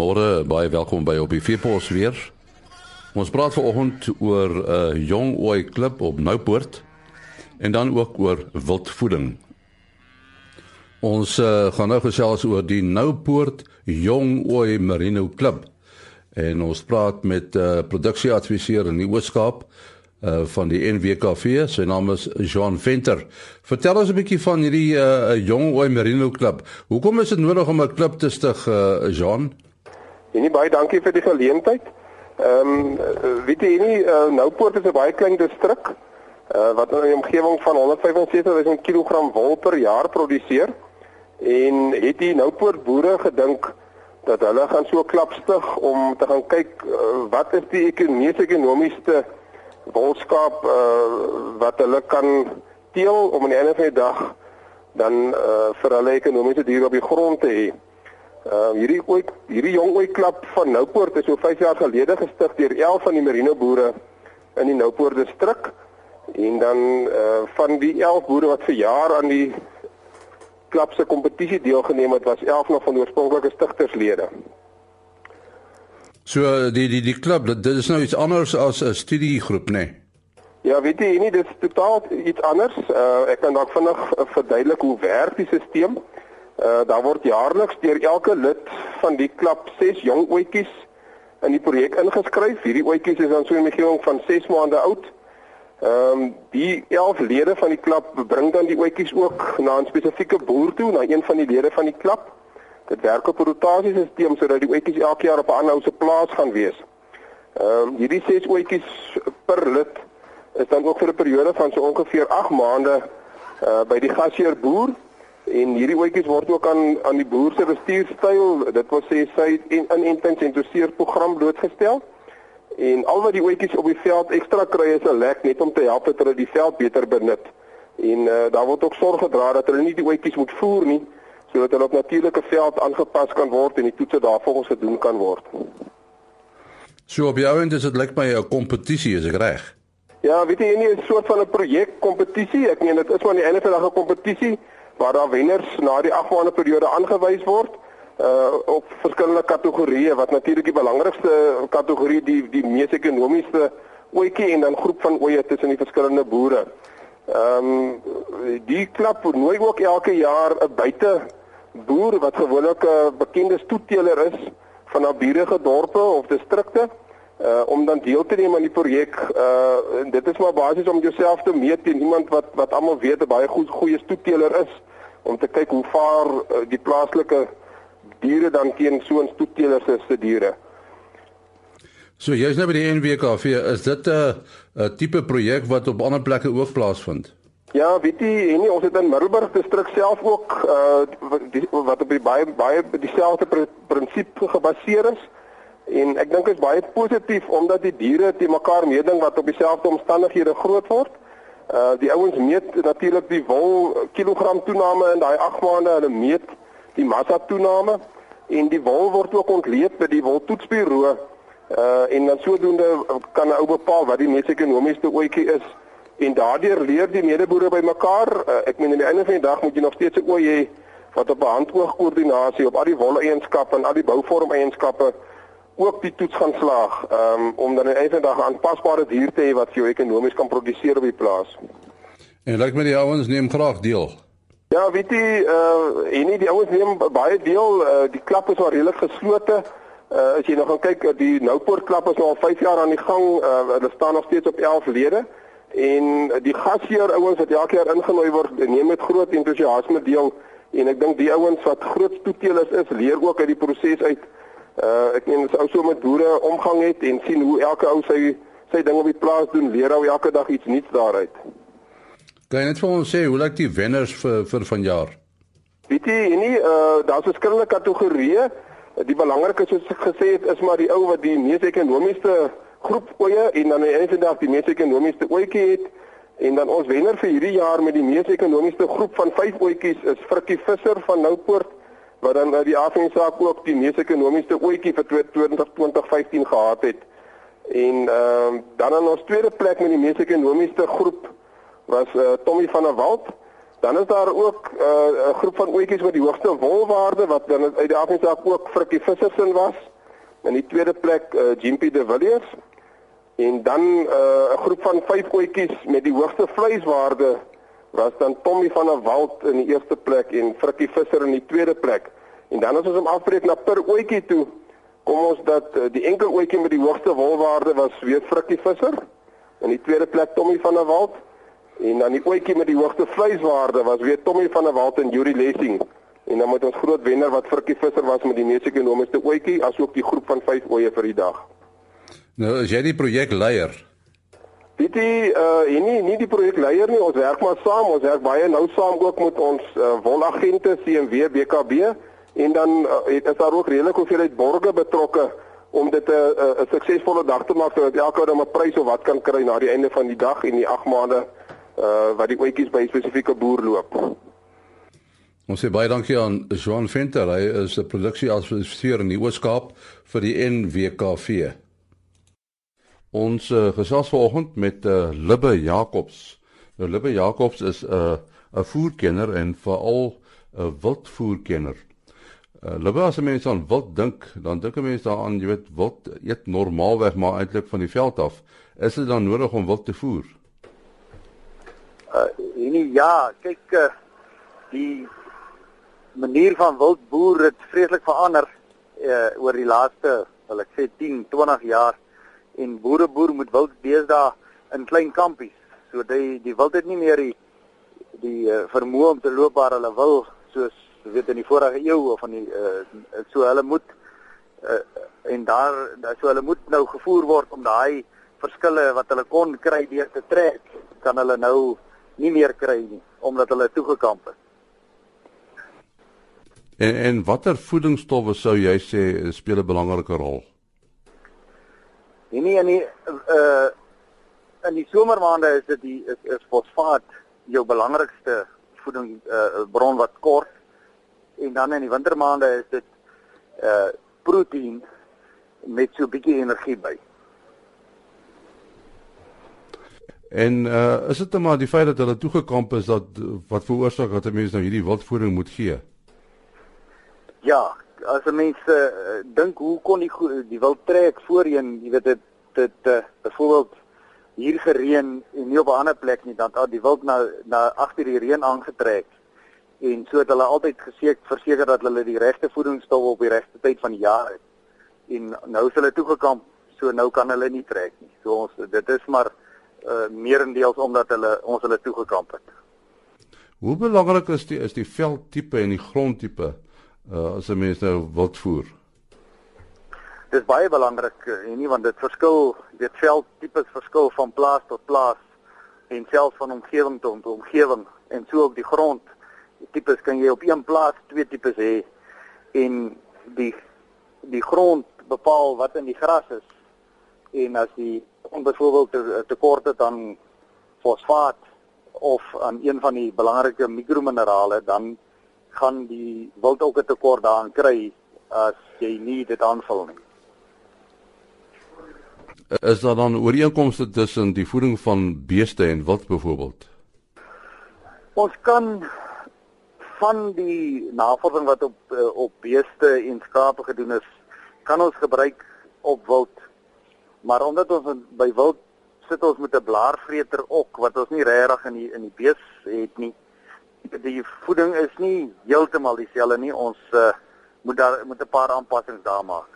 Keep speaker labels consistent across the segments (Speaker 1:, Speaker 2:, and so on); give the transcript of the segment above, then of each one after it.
Speaker 1: Môre baie welkom by op die Veepos weer. Ons praat vanoggend oor 'n uh, jong ooi klip op Noupoort en dan ook oor wildvoeding. Ons uh, gaan nou gesels oor die Noupoort Jong Ooi Merino Klub. En ons praat met 'n uh, produksieadviseur in die Ooskaap uh van die NWKV, sy naam is Jean Venter. Vertel ons 'n bietjie van hierdie uh jong ooi merino klub. Hoekom is dit nodig om 'n klub te stig uh Jean?
Speaker 2: En nie baie dankie vir die geleentheid. Ehm um, weet jy nie uh, Noupoort is 'n baie klein distrik uh wat in 'n omgewing van 175 000 kg wol per jaar produseer en het die Noupoort boere gedink dat hulle gaan so klap stig om te gaan kyk uh, wat is die ekonomiese ekonomiese wolskaap uh, wat hulle kan teel om aan die einde van die dag dan uh, vir hulle ekonomiese diere op die grond te hê. Uh, hierdie ooi hierdie jong ooi klap van Noupoort is so 5 jaar gelede gestig deur 11 van die merino boere in die Noupoort distrik en dan uh, van die 11 boere wat vir jaar aan die klap se kompetisie deelgeneem het was 11 nog van die oorspronklike stigterslede.
Speaker 1: So die die die klub, dit, dit is nou iets anders as 'n studiegroep, né? Nee.
Speaker 2: Ja, weet jy nie, dit is totaal iets anders. Uh ek kan dalk vinnig verduidelik hoe werk die stelsel. Uh daar word jaarliks deur elke lid van die klub 6 jong ouetjies in die projek ingeskryf. Hierdie ouetjies is dan so in die omgewing van 6 maande oud. Ehm um, die 11 lede van die klub bring dan die ouetjies ook na 'n spesifieke boer toe, na een van die lede van die klub Dit werk op 'n rotasiesisteem sodat die oetjies elke jaar op 'n ander ou se plaas gaan wees. Ehm um, hierdie ses oetjies per lid is dan ook vir 'n periode van so ongeveer 8 maande uh by die gasheer boer en hierdie oetjies word ook aan aan die boer se bestuurstyl, dit wil sê sy in intens en doseer program blootgestel. En al wat die oetjies op die veld ekstra kry is 'n lek net om te help dat hulle die veld beter benut. En uh daar word ook sorg gedra dat hulle nie die oetjies moet voer nie sodat hulle op natuurlike veld aangepas kan word en die toetse daarvolgens gedoen kan word.
Speaker 1: So op jou end is dit lyk my 'n kompetisie, is ek reg?
Speaker 2: Ja, weet jy, nie 'n soort van 'n projek kompetisie. Ek meen dit is maar aan die einde van die dag 'n kompetisie waar daar wenners na die 8 maande periode aangewys word uh op verskillende kategorieë wat natuurlik die belangrikste kategorie die die mees ekonomiese ooitjie en dan groep van ooe tussen die verskillende boere. Ehm um, die klap nooi ook elke jaar 'n buite boer wat gewoonlik 'n bekende stoetteler is van naburige dorpe of distrikte uh om dan deel te neem aan die projek. Uh dit is maar basies om jouself te meet teen iemand wat wat almal weet 'n baie goed goeie stoetteler is om te kyk hoe vaar uh, die plaaslike diere dan teen so 'n stoetteler se diere.
Speaker 1: So jy's nou by die NWKV, is dit 'n 'n tipe projek wat op ander plekke ook plaasvind?
Speaker 2: Ja, weet jy, en ons het in Middelburg distrik self ook uh die, wat op die baie baie dieselfde pr prinsip gebaseer is. En ek dink dit is baie positief omdat die diere te mekaar meeding wat op dieselfde omstandighede groot word. Uh die ouens meet natuurlik die wol kilogram toename in daai 8 maande, hulle meet die massa toename en die wol word ook ontleed by die woltoetsbureau. Uh en dan sodoende kan 'n ou bepaal wat die mees ekonomiese ooitjie is en daardeur leer die medeboere bymekaar. Uh, ek meen aan die einde van die dag moet jy nog steeds 'n ooi hê wat op 'n handoog koördinasie op al die wol eienskappe en al die bouvorm eienskappe ook die toets gaan slaag um, om dan aan die einde dag aanpasbare dier te hê wat vir jou ekonomies kan produseer op die plaas.
Speaker 1: En lyk my die ouens neem graag deel.
Speaker 2: Ja, weet jy, uh en nie die ouens neem baie deel. Uh, die klap is maar redelik geslote. Uh as jy nog gaan kyk, die Noupoort klap is nou al 5 jaar aan die gang. Uh, hulle staan nog steeds op 11 lede en die gasheer ouens wat elke jaar ingenooi word neem met groot entoesiasme deel en ek dink die ouens wat groot toetelers is leer ook uit die proses uit uh ek meen as ou so met boere omgang het en sien hoe elke ou sy sy ding op die plaas doen leer ou elke dag iets nuuts daaruit.
Speaker 1: Kan jy net vir ons sê hoe lyk die wenners vir vir vanjaar?
Speaker 2: Weet jy nie uh daar's verskillende kategorieë die belangrikste soos ek gesê het is maar die ou wat die mees ekonomiese groep oeye en dan die einde dag die mees ekonomiese ooitjie het. En dan ons wenner vir hierdie jaar met die mees ekonomiese groep van 5 ooitjies is Frikkie Visser van Noupoort wat dan uit die afhangsaak ook die mees ekonomiese ooitjie vir 2020-2015 gehad het. En ehm uh, dan aan ons tweede plek met die mees ekonomiese groep was uh, Tommy van der Walt Dan is daar ook 'n uh, groep van oetjies met die hoogste wolwaarde wat dan uit die afsaak ook Frikkie Vissersin was. In die tweede plek uh, Jimpie de Villiers en dan 'n uh, groep van 5 oetjies met die hoogste vleiswaarde was dan Tommy van der Walt in die eerste plek en Frikkie Visser in die tweede plek. En dan as ons hom afbreek na per oetjie toe, kom ons dat uh, die enkel oetjie met die hoogste wolwaarde was weer Frikkie Visser. In die tweede plek Tommy van der Walt En dan die oetjie met die hoogste vleiswaarde was weer Tommy van der Walt en Yuri Lessing. En dan met ons groot wenner wat Frikkie Visser was met die mees ekonomiese oetjie asook die groep van 5 oeye vir die dag.
Speaker 1: Nou, as jy die projek leier.
Speaker 2: Dit is uh nie nie die projek leier nie, ons werk maar saam, ons werk baie nou saam ook met ons uh, wolagente CMW BKB en dan uh, is daar ook redelik hoeveelheid borgers betrokke om dit 'n uh, 'n uh, suksesvolle dag te maak sodat elke ou dan 'n prys of wat kan kry na die einde van die dag en die 8 maande uh wat die oetjies by 'n spesifieke boer loop.
Speaker 1: Ons sê baie dankie aan Johan Venter. Hy is 'n produksieadviseur in die Oos-Kaap vir die NWKV. Ons uh, gesels vanoggend met uh, Libbe Jacobs. Nou Libbe Jacobs is 'n uh, 'n voerkenner en veral 'n uh, wildvoerkenner. Uh, Libbe as mense aan wild dink, dan dink mense daaraan, jy weet, wild eet normaalweg maar eintlik van die veld af. Is dit dan nodig om wild te voer?
Speaker 3: Uh nee ja, kyk uh, die manier van wildboer het vreeslik verander uh oor die laaste, wil ek sê 10, 20 jaar en boere boer moet wild deesdae in klein kampies. So die die wild het nie meer die die uh, vermoë om te loop waar hulle wil soos weet in die vorige eeu of van die uh so hulle moet uh en daar so hulle moet nou gevoer word om daai verskille wat hulle kon kry deur te trek kan hulle nou nie meer kry nie omdat hulle toegekamp het.
Speaker 1: En en watter voedingsstowwe sou jy sê speel 'n belangrike rol?
Speaker 3: Nee nee in die uh in die somermaande is dit die is, is fosfaat jou belangrikste voeding uh bron wat kort en dan in die wintermaande is dit uh proteïen met so 'n bietjie energie by.
Speaker 1: En uh is dit net maar die feit dat hulle toegekamp is dat wat veroorsaak dat mense nou hierdie wildvoeding moet gee?
Speaker 3: Ja, as mense uh, dink hoe kon die die wild trek voorheen, jy weet dit dit uh, byvoorbeeld hier gereën en nie op 'n ander plek nie, dan het die wild na na agter die reën aangetrek. En so het hulle altyd geseker verseker dat hulle die regte voedingsstowwe op die regte tyd van die jaar het. En nou is hulle toegekamp, so nou kan hulle nie trek nie. So ons dit is maar uh meerendeels omdat hulle ons hulle toegekamp het.
Speaker 1: Hoe belangrik is die is die veldtipe en die grondtipe uh as 'n mens nou wild voer?
Speaker 3: Dis baie belangrik en uh, nie want dit verskil, weet veldtipes verskil van plaas tot plaas en selfs van omgewing tot omgewing en so ook die grond. Die tipes kan jy op een plaas twee tipes hê en die die grond bepaal wat in die gras is en as die om byvoorbeeld te, tekort het aan fosfaat of aan een van die belangrike mikrominerale dan gaan die wild ook 'n tekort daaraan kry as jy nie dit aanvul nie.
Speaker 1: Is daar dan ooreenkomste tussen die voeding van beeste en wild byvoorbeeld?
Speaker 3: Ons kan van die navorsing wat op eh, op beeste en skape gedoen is, kan ons gebruik op wild Maar omdat ons by wild sit ons met 'n blaarvreter ook wat ons nie regtig in die in die bees het nie. Die voeding is nie heeltemal dieselfde nie. Ons uh, moet daar moet 'n paar aanpassings daar maak.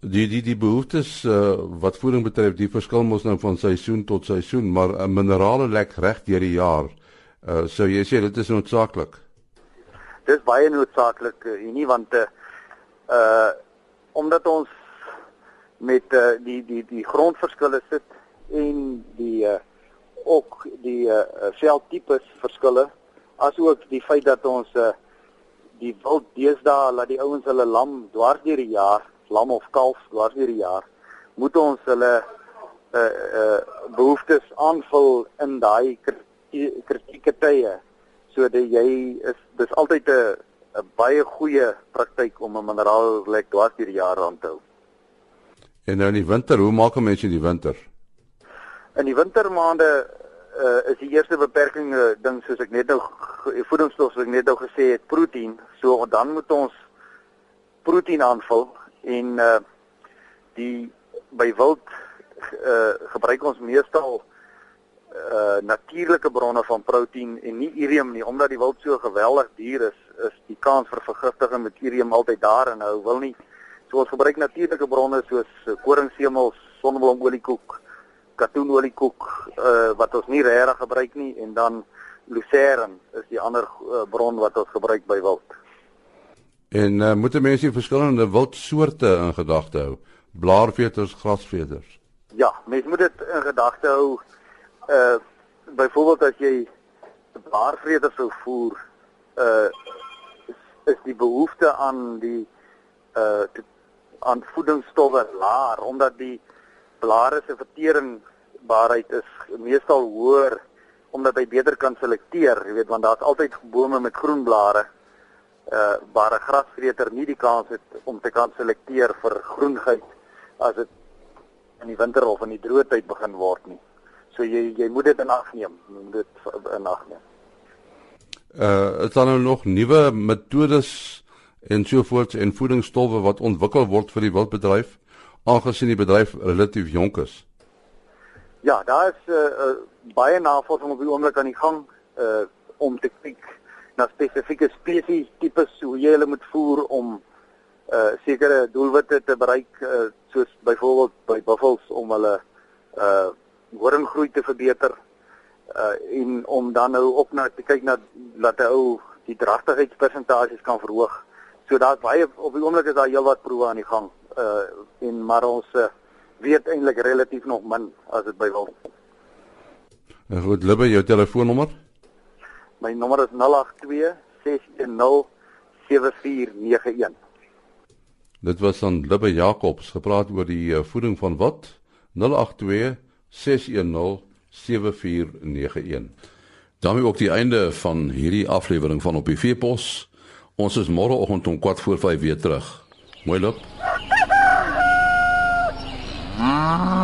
Speaker 1: Die die die behoeftes uh, wat voeding betref, die verskil mos nou van seisoen tot seisoen, maar uh, minerale lek reg deur die jaar. Uh, so jy sê dit is noodsaaklik.
Speaker 3: Dis baie noodsaaklik uh, nie want uh, uh omdat ons met uh, die die die grondverskille sit en die uh, ook die uh, veldtipes verskille asook die feit dat ons uh, die wild deesdae laat die ouens hulle lam dwars deur die jaar lam of kalf dwars deur die jaar moet ons hulle uh, uh, behoeftes aanvul in daai kritieke tye sodat jy is dis altyd 'n 'n baie goeie praktyk om 'n mineraal lek dwars deur die jaar aan te hou
Speaker 1: En nou in die winter, hoe maak 'n mens in die winter?
Speaker 3: In die wintermaande uh, is die eerste beperking uh, ding soos ek net nou voedingsstof soos ek net nou gesê het proteïen. So dan moet ons proteïen aanvul en uh die by wild uh gebruik ons meestal uh natuurlike bronne van proteïen en nie urium nie omdat die wild so geweldig duur is is die kans vir vergiftiging met urium altyd daar en hou wil nie so ons gebruik natuurlike bronne soos koringsemels, sonneblomoliekoek, katoenoliekoek uh wat ons nie regtig gebruik nie en dan lucerne is die ander uh, bron wat ons gebruik by wild.
Speaker 1: En uh, moet mense verskillende wildsoorte in gedagte hou? Blaarveters, grasveters.
Speaker 3: Ja, mense moet dit in gedagte hou. Uh byvoorbeeld as jy blaarveters sou voer, uh is die behoefte aan die uh aan voedingsstowwe laer omdat die blare se verteringbaarheid is meestal hoër omdat hy beter kan selekteer, jy weet want daar's altyd bome met groen blare uh waar 'n grasvreter nie die kans het om te kan selekteer vir groenheid as dit in die winter of in die droë tyd begin word nie. So jy jy moet dit in ag neem, moet dit in ag neem.
Speaker 1: Uh is daar nou nog nuwe metodes en sovoorts en voedingsstowwe wat ontwikkel word vir die wildbedryf aangesien die bedryf relatief jonk is?
Speaker 3: Ja, daar is uh, uh baie navorsing op die oomblik aan die gang uh om te kyk na spesifieke spesies tipes hoe jy hulle moet voer om uh sekere doelwitte te bereik uh, soos byvoorbeeld by buffels om hulle uh horinggroei te verbeter uh en om dan nou op na te kyk na dat hy ou die dragtigheidspersentasies kan verhoog. So daar's baie op die oomblik is daar heelwat proewe aan die gang. Uh en maar ons uh, weet eintlik relatief nog min as dit by wil.
Speaker 1: En goed, Libbe, jou telefoonnommer?
Speaker 3: My nommer is 082 610 7491.
Speaker 1: Dit was aan Libbe Jacobs gepraat oor die uh, voeding van wat 082 610 7491. daarmee ook die einde van hierdie aflewering van op die Veepos. Ons is môreoggend om 4 voor 5 weer terug. Mooi loop. Ah.